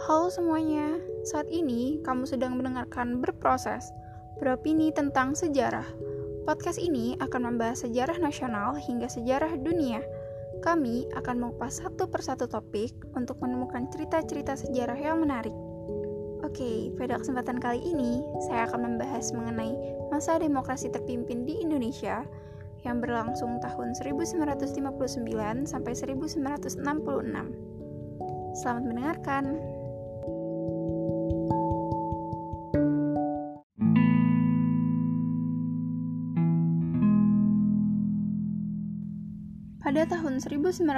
Halo semuanya, saat ini kamu sedang mendengarkan Berproses, beropini tentang sejarah. Podcast ini akan membahas sejarah nasional hingga sejarah dunia. Kami akan mengupas satu persatu topik untuk menemukan cerita-cerita sejarah yang menarik. Oke, pada kesempatan kali ini, saya akan membahas mengenai masa demokrasi terpimpin di Indonesia yang berlangsung tahun 1959 sampai 1966. Selamat mendengarkan. Pada tahun 1950,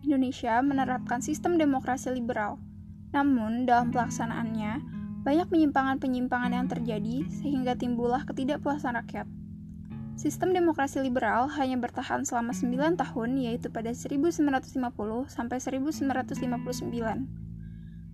Indonesia menerapkan sistem demokrasi liberal. Namun, dalam pelaksanaannya, banyak penyimpangan-penyimpangan yang terjadi sehingga timbullah ketidakpuasan rakyat. Sistem demokrasi liberal hanya bertahan selama 9 tahun yaitu pada 1950 sampai 1959.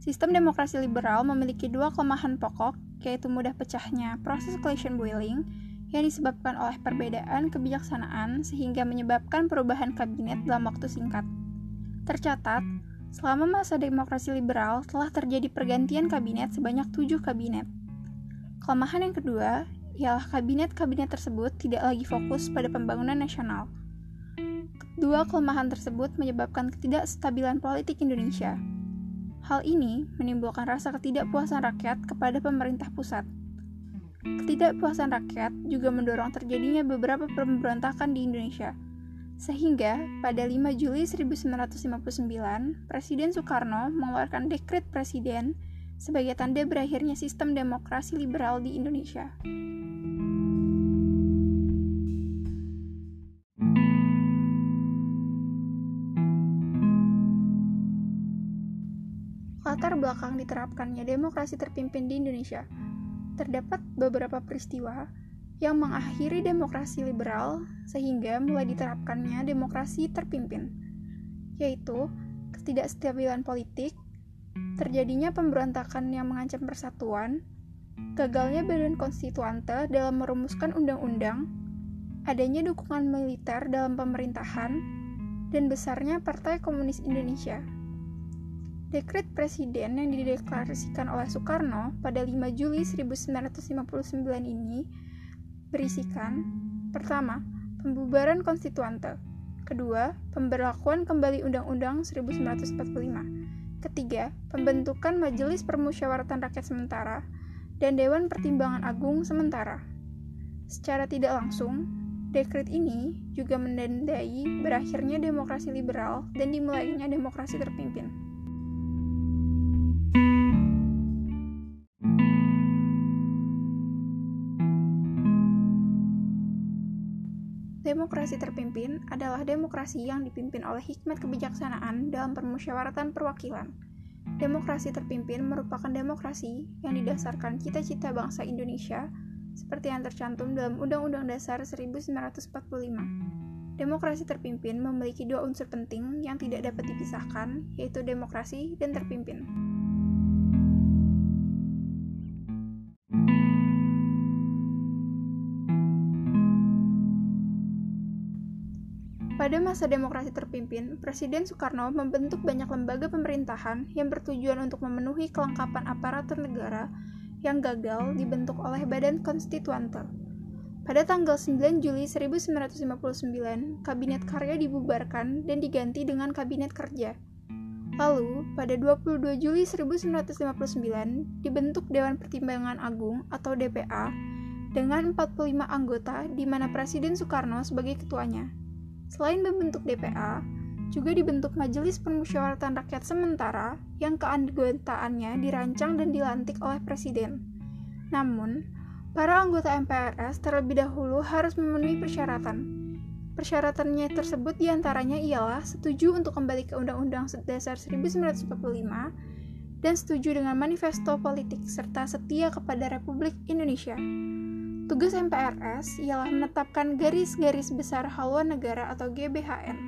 Sistem demokrasi liberal memiliki dua kelemahan pokok, yaitu mudah pecahnya proses coalition boiling yang disebabkan oleh perbedaan kebijaksanaan sehingga menyebabkan perubahan kabinet dalam waktu singkat. Tercatat, selama masa demokrasi liberal telah terjadi pergantian kabinet sebanyak tujuh kabinet. Kelemahan yang kedua ialah kabinet-kabinet tersebut tidak lagi fokus pada pembangunan nasional. Dua kelemahan tersebut menyebabkan ketidakstabilan politik Indonesia. Hal ini menimbulkan rasa ketidakpuasan rakyat kepada pemerintah pusat. Ketidakpuasan rakyat juga mendorong terjadinya beberapa pemberontakan di Indonesia. Sehingga, pada 5 Juli 1959, Presiden Soekarno mengeluarkan dekret presiden sebagai tanda berakhirnya sistem demokrasi liberal di Indonesia. Latar belakang diterapkannya demokrasi terpimpin di Indonesia – terdapat beberapa peristiwa yang mengakhiri demokrasi liberal sehingga mulai diterapkannya demokrasi terpimpin, yaitu ketidakstabilan politik, terjadinya pemberontakan yang mengancam persatuan, gagalnya badan konstituante dalam merumuskan undang-undang, adanya dukungan militer dalam pemerintahan, dan besarnya Partai Komunis Indonesia. Dekret Presiden yang dideklarasikan oleh Soekarno pada 5 Juli 1959 ini berisikan Pertama, pembubaran konstituante Kedua, pemberlakuan kembali Undang-Undang 1945 Ketiga, pembentukan Majelis Permusyawaratan Rakyat Sementara dan Dewan Pertimbangan Agung Sementara Secara tidak langsung, dekret ini juga menandai berakhirnya demokrasi liberal dan dimulainya demokrasi terpimpin. Demokrasi terpimpin adalah demokrasi yang dipimpin oleh hikmat kebijaksanaan dalam permusyawaratan perwakilan. Demokrasi terpimpin merupakan demokrasi yang didasarkan cita-cita bangsa Indonesia seperti yang tercantum dalam Undang-Undang Dasar 1945. Demokrasi terpimpin memiliki dua unsur penting yang tidak dapat dipisahkan, yaitu demokrasi dan terpimpin. Pada masa demokrasi terpimpin, Presiden Soekarno membentuk banyak lembaga pemerintahan yang bertujuan untuk memenuhi kelengkapan aparatur negara yang gagal dibentuk oleh Badan Konstituante. Pada tanggal 9 Juli 1959, Kabinet Karya dibubarkan dan diganti dengan Kabinet Kerja. Lalu, pada 22 Juli 1959, dibentuk Dewan Pertimbangan Agung atau DPA dengan 45 anggota di mana Presiden Soekarno sebagai ketuanya. Selain membentuk DPA, juga dibentuk Majelis Permusyawaratan Rakyat Sementara yang keanggotaannya dirancang dan dilantik oleh Presiden. Namun, para anggota MPRS terlebih dahulu harus memenuhi persyaratan. Persyaratannya tersebut di antaranya ialah setuju untuk kembali ke Undang-Undang Dasar 1945 dan setuju dengan manifesto politik serta setia kepada Republik Indonesia. Tugas MPRS ialah menetapkan garis-garis besar haluan negara atau GBHN.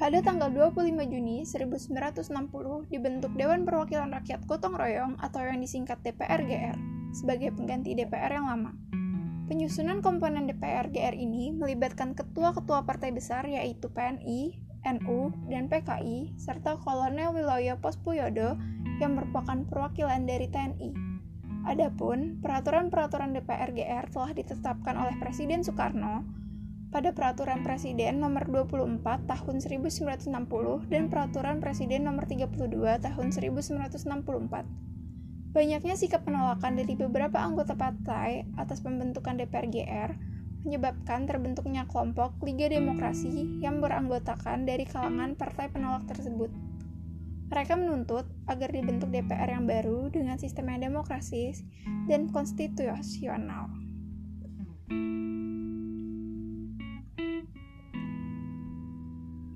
Pada tanggal 25 Juni 1960 dibentuk Dewan Perwakilan Rakyat Gotong Royong atau yang disingkat DPRGR sebagai pengganti DPR yang lama. Penyusunan komponen DPR GR ini melibatkan ketua-ketua partai besar yaitu PNI, NU, dan PKI, serta Kolonel Wiloyo Pospuyodo yang merupakan perwakilan dari TNI. Adapun peraturan-peraturan DPR GR telah ditetapkan oleh Presiden Soekarno pada Peraturan Presiden Nomor 24 Tahun 1960 dan Peraturan Presiden Nomor 32 Tahun 1964. Banyaknya sikap penolakan dari beberapa anggota partai atas pembentukan DPR GR menyebabkan terbentuknya kelompok Liga Demokrasi yang beranggotakan dari kalangan partai penolak tersebut. Mereka menuntut agar dibentuk DPR yang baru dengan sistem yang demokrasis dan konstitusional.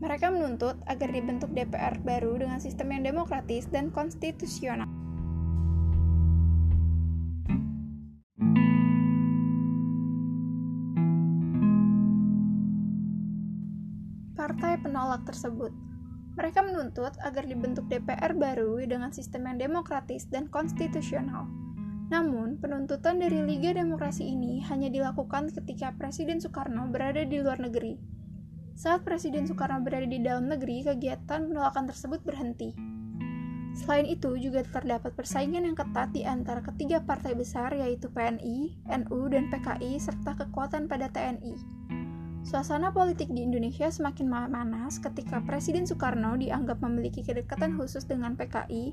Mereka menuntut agar dibentuk DPR baru dengan sistem yang demokratis dan konstitusional. Partai penolak tersebut. Mereka menuntut agar dibentuk DPR baru dengan sistem yang demokratis dan konstitusional. Namun, penuntutan dari Liga Demokrasi ini hanya dilakukan ketika Presiden Soekarno berada di luar negeri. Saat Presiden Soekarno berada di dalam negeri, kegiatan penolakan tersebut berhenti. Selain itu, juga terdapat persaingan yang ketat di antara ketiga partai besar yaitu PNI, NU, dan PKI serta kekuatan pada TNI. Suasana politik di Indonesia semakin memanas ketika Presiden Soekarno dianggap memiliki kedekatan khusus dengan PKI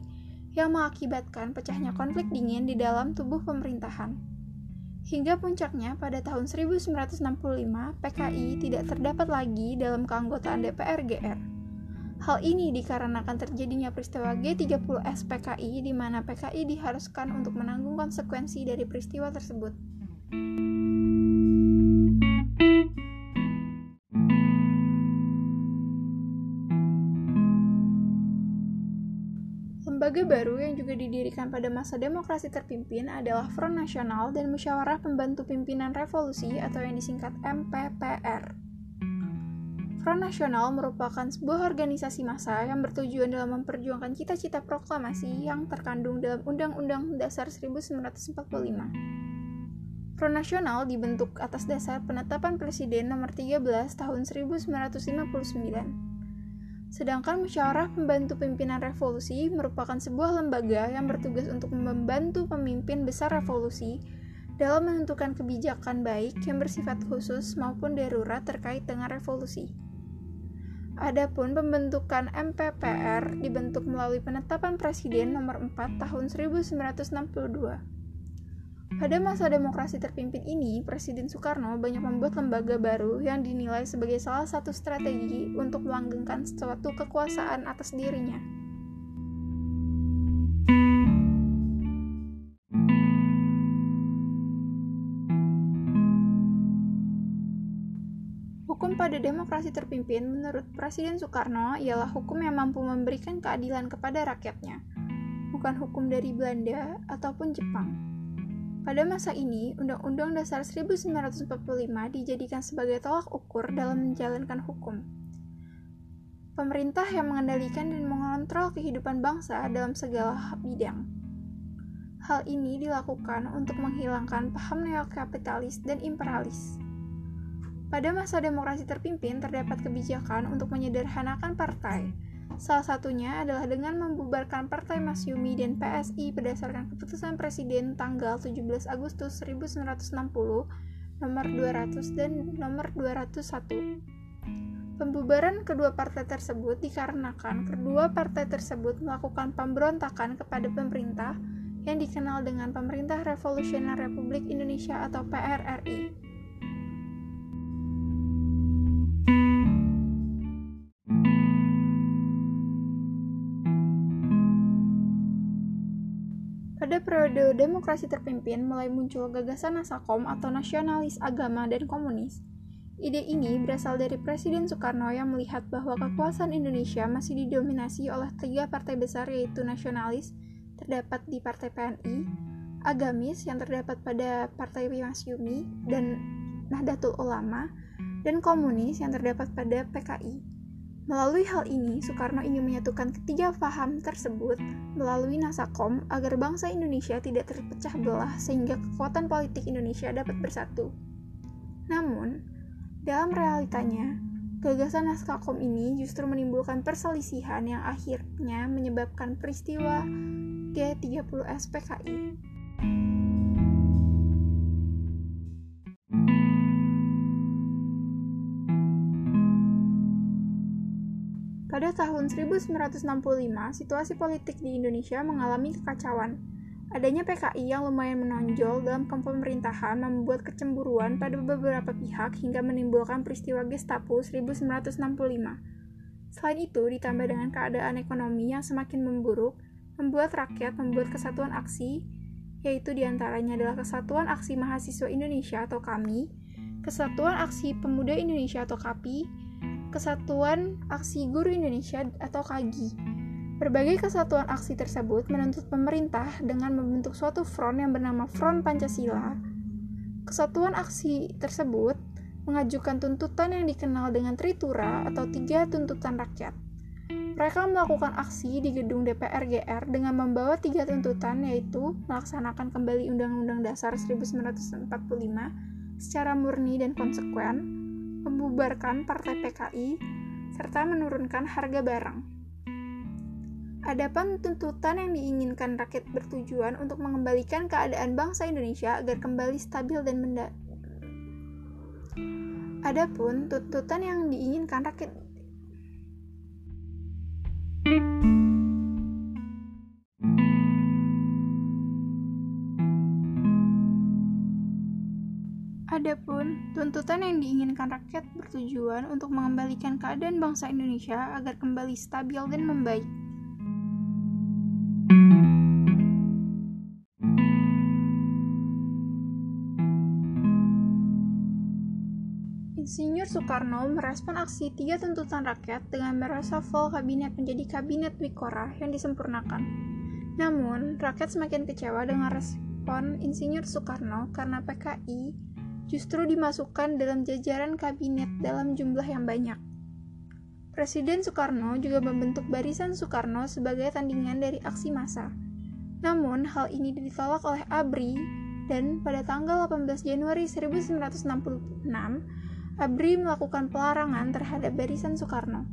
yang mengakibatkan pecahnya konflik dingin di dalam tubuh pemerintahan. Hingga puncaknya pada tahun 1965, PKI tidak terdapat lagi dalam keanggotaan DPR GR. Hal ini dikarenakan terjadinya peristiwa G30S PKI di mana PKI diharuskan untuk menanggung konsekuensi dari peristiwa tersebut. Lembaga baru yang juga didirikan pada masa demokrasi terpimpin adalah Front Nasional dan Musyawarah Pembantu Pimpinan Revolusi atau yang disingkat MPPR. Front Nasional merupakan sebuah organisasi massa yang bertujuan dalam memperjuangkan cita-cita proklamasi yang terkandung dalam Undang-Undang Dasar 1945. Front Nasional dibentuk atas dasar penetapan Presiden nomor 13 tahun 1959 Sedangkan musyawarah pembantu pimpinan revolusi merupakan sebuah lembaga yang bertugas untuk membantu pemimpin besar revolusi dalam menentukan kebijakan baik yang bersifat khusus maupun darurat terkait dengan revolusi. Adapun pembentukan MPPR dibentuk melalui penetapan Presiden nomor 4 tahun 1962. Pada masa demokrasi terpimpin ini, Presiden Soekarno banyak membuat lembaga baru yang dinilai sebagai salah satu strategi untuk melanggengkan suatu kekuasaan atas dirinya. Hukum pada demokrasi terpimpin menurut Presiden Soekarno ialah hukum yang mampu memberikan keadilan kepada rakyatnya, bukan hukum dari Belanda ataupun Jepang. Pada masa ini, Undang-Undang Dasar 1945 dijadikan sebagai tolak ukur dalam menjalankan hukum. Pemerintah yang mengendalikan dan mengontrol kehidupan bangsa dalam segala bidang. Hal ini dilakukan untuk menghilangkan paham neokapitalis dan imperialis. Pada masa demokrasi terpimpin, terdapat kebijakan untuk menyederhanakan partai, Salah satunya adalah dengan membubarkan Partai Masyumi dan PSI berdasarkan keputusan Presiden tanggal 17 Agustus 1960 nomor 200 dan nomor 201. Pembubaran kedua partai tersebut dikarenakan kedua partai tersebut melakukan pemberontakan kepada pemerintah yang dikenal dengan Pemerintah Revolusioner Republik Indonesia atau PRRI. Pada periode demokrasi terpimpin, mulai muncul gagasan Nasakom atau nasionalis agama dan komunis. Ide ini berasal dari Presiden Soekarno yang melihat bahwa kekuasaan Indonesia masih didominasi oleh tiga partai besar yaitu nasionalis, terdapat di Partai PNI, agamis yang terdapat pada Partai Masyumi dan Nahdlatul Ulama, dan komunis yang terdapat pada PKI. Melalui hal ini, Soekarno ingin menyatukan ketiga paham tersebut melalui Nasakom agar bangsa Indonesia tidak terpecah belah sehingga kekuatan politik Indonesia dapat bersatu. Namun, dalam realitanya, gagasan Nasakom ini justru menimbulkan perselisihan yang akhirnya menyebabkan peristiwa G30 SPKI. Tahun 1965, situasi politik di Indonesia mengalami kekacauan. Adanya PKI yang lumayan menonjol dalam pemerintahan membuat kecemburuan pada beberapa pihak hingga menimbulkan peristiwa Gestapo 1965. Selain itu, ditambah dengan keadaan ekonomi yang semakin memburuk, membuat rakyat membuat kesatuan aksi, yaitu di antaranya adalah Kesatuan Aksi Mahasiswa Indonesia atau KAMI, Kesatuan Aksi Pemuda Indonesia atau KAPI, Kesatuan Aksi Guru Indonesia atau KAGI. Berbagai kesatuan aksi tersebut menuntut pemerintah dengan membentuk suatu front yang bernama Front Pancasila. Kesatuan aksi tersebut mengajukan tuntutan yang dikenal dengan Tritura atau tiga tuntutan rakyat. Mereka melakukan aksi di gedung DPR GR dengan membawa tiga tuntutan yaitu melaksanakan kembali Undang-Undang Dasar 1945 secara murni dan konsekuen, membubarkan Partai PKI, serta menurunkan harga barang. Adapun tuntutan yang diinginkan rakyat bertujuan untuk mengembalikan keadaan bangsa Indonesia agar kembali stabil dan menda Adapun tuntutan yang diinginkan rakyat Adapun, tuntutan yang diinginkan rakyat bertujuan untuk mengembalikan keadaan bangsa Indonesia agar kembali stabil dan membaik. Insinyur Soekarno merespon aksi tiga tuntutan rakyat dengan meresafel kabinet menjadi kabinet Wikora yang disempurnakan. Namun, rakyat semakin kecewa dengan respon Insinyur Soekarno karena PKI justru dimasukkan dalam jajaran kabinet dalam jumlah yang banyak. Presiden Soekarno juga membentuk Barisan Soekarno sebagai tandingan dari aksi massa. Namun, hal ini ditolak oleh ABRI dan pada tanggal 18 Januari 1966, ABRI melakukan pelarangan terhadap Barisan Soekarno.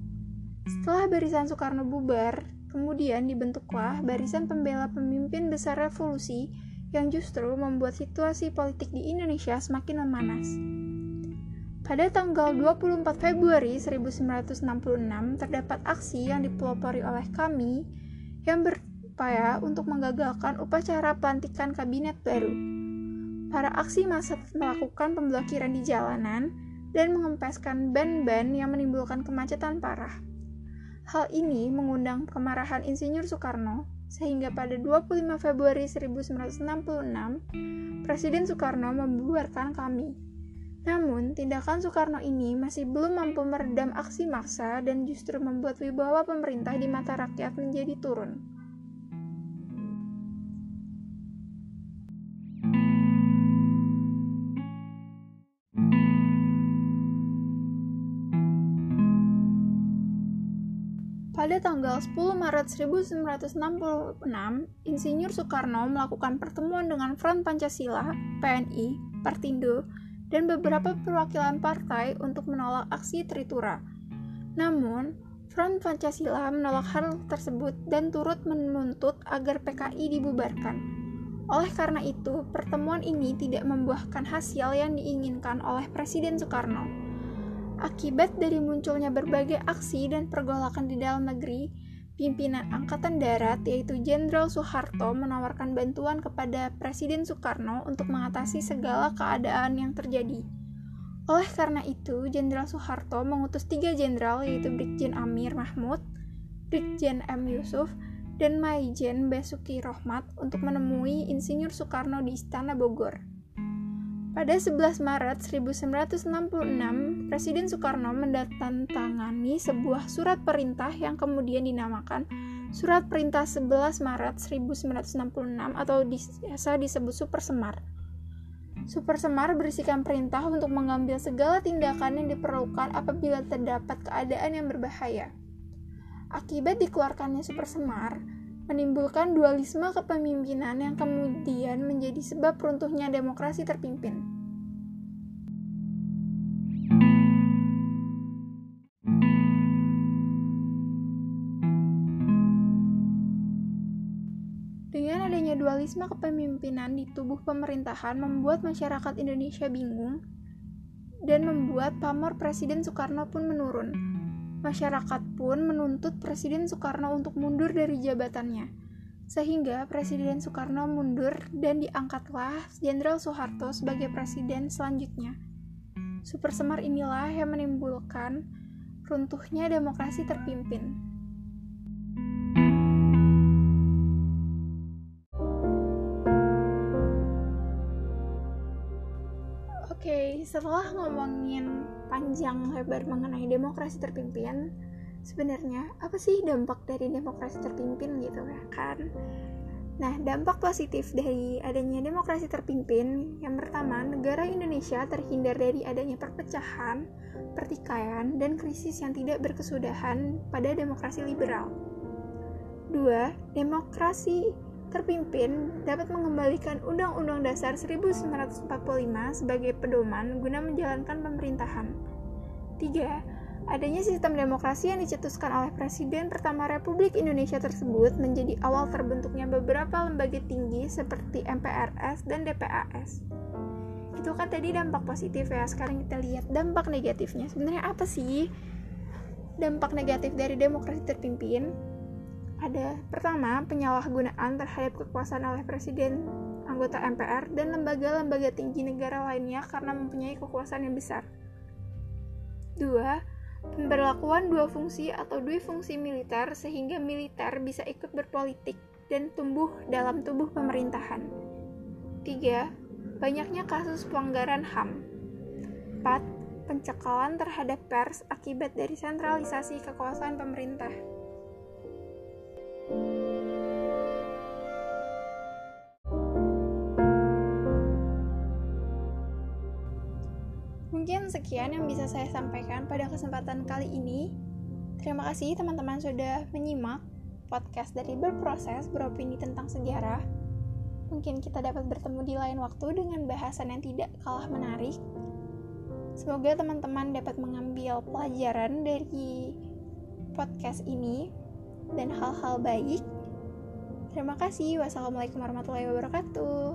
Setelah Barisan Soekarno bubar, kemudian dibentuklah Barisan Pembela Pemimpin Besar Revolusi yang justru membuat situasi politik di Indonesia semakin memanas. Pada tanggal 24 Februari 1966 terdapat aksi yang dipelopori oleh kami yang berupaya untuk menggagalkan upacara pelantikan kabinet baru. Para aksi massa melakukan pemblokiran di jalanan dan mengempeskan ban-ban yang menimbulkan kemacetan parah. Hal ini mengundang kemarahan Insinyur Soekarno sehingga pada 25 Februari 1966, Presiden Soekarno membubarkan kami. Namun, tindakan Soekarno ini masih belum mampu meredam aksi massa dan justru membuat wibawa pemerintah di mata rakyat menjadi turun. Pada tanggal 10 Maret 1966, Insinyur Soekarno melakukan pertemuan dengan Front Pancasila, PNI, Partindo, dan beberapa perwakilan partai untuk menolak aksi Tritura. Namun, Front Pancasila menolak hal tersebut dan turut menuntut agar PKI dibubarkan. Oleh karena itu, pertemuan ini tidak membuahkan hasil yang diinginkan oleh Presiden Soekarno. Akibat dari munculnya berbagai aksi dan pergolakan di dalam negeri, pimpinan Angkatan Darat yaitu Jenderal Soeharto menawarkan bantuan kepada Presiden Soekarno untuk mengatasi segala keadaan yang terjadi. Oleh karena itu, Jenderal Soeharto mengutus tiga jenderal yaitu Brigjen Amir Mahmud, Brigjen M. Yusuf, dan Maijen Basuki Rohmat untuk menemui Insinyur Soekarno di Istana Bogor. Pada 11 Maret 1966, Presiden Soekarno mendatangani sebuah surat perintah yang kemudian dinamakan Surat Perintah 11 Maret 1966 atau biasa disebut Super Semar. Super Semar berisikan perintah untuk mengambil segala tindakan yang diperlukan apabila terdapat keadaan yang berbahaya. Akibat dikeluarkannya Super Semar, menimbulkan dualisme kepemimpinan yang kemudian menjadi sebab runtuhnya demokrasi terpimpin. Dengan adanya dualisme kepemimpinan di tubuh pemerintahan membuat masyarakat Indonesia bingung dan membuat pamor Presiden Soekarno pun menurun. Masyarakat pun menuntut Presiden Soekarno untuk mundur dari jabatannya. Sehingga Presiden Soekarno mundur dan diangkatlah Jenderal Soeharto sebagai presiden selanjutnya. Super Semar inilah yang menimbulkan runtuhnya demokrasi terpimpin. Setelah ngomongin panjang lebar mengenai demokrasi terpimpin, sebenarnya apa sih dampak dari demokrasi terpimpin gitu ya kan? Nah, dampak positif dari adanya demokrasi terpimpin yang pertama, negara Indonesia terhindar dari adanya perpecahan, pertikaian, dan krisis yang tidak berkesudahan pada demokrasi liberal. Dua, demokrasi terpimpin dapat mengembalikan Undang-Undang Dasar 1945 sebagai pedoman guna menjalankan pemerintahan. 3. Adanya sistem demokrasi yang dicetuskan oleh Presiden pertama Republik Indonesia tersebut menjadi awal terbentuknya beberapa lembaga tinggi seperti MPRS dan DPAS. Itu kan tadi dampak positif ya, sekarang kita lihat dampak negatifnya. Sebenarnya apa sih dampak negatif dari demokrasi terpimpin? Ada pertama, penyalahgunaan terhadap kekuasaan oleh presiden, anggota MPR, dan lembaga-lembaga tinggi negara lainnya karena mempunyai kekuasaan yang besar. Dua, pemberlakuan dua fungsi atau dua fungsi militer sehingga militer bisa ikut berpolitik dan tumbuh dalam tubuh pemerintahan. Tiga, banyaknya kasus pelanggaran HAM. Empat, pencekalan terhadap pers akibat dari sentralisasi kekuasaan pemerintah. Mungkin sekian yang bisa saya sampaikan pada kesempatan kali ini. Terima kasih teman-teman sudah menyimak podcast dari Berproses Beropini tentang sejarah. Mungkin kita dapat bertemu di lain waktu dengan bahasan yang tidak kalah menarik. Semoga teman-teman dapat mengambil pelajaran dari podcast ini dan hal-hal baik. Terima kasih. Wassalamualaikum warahmatullahi wabarakatuh.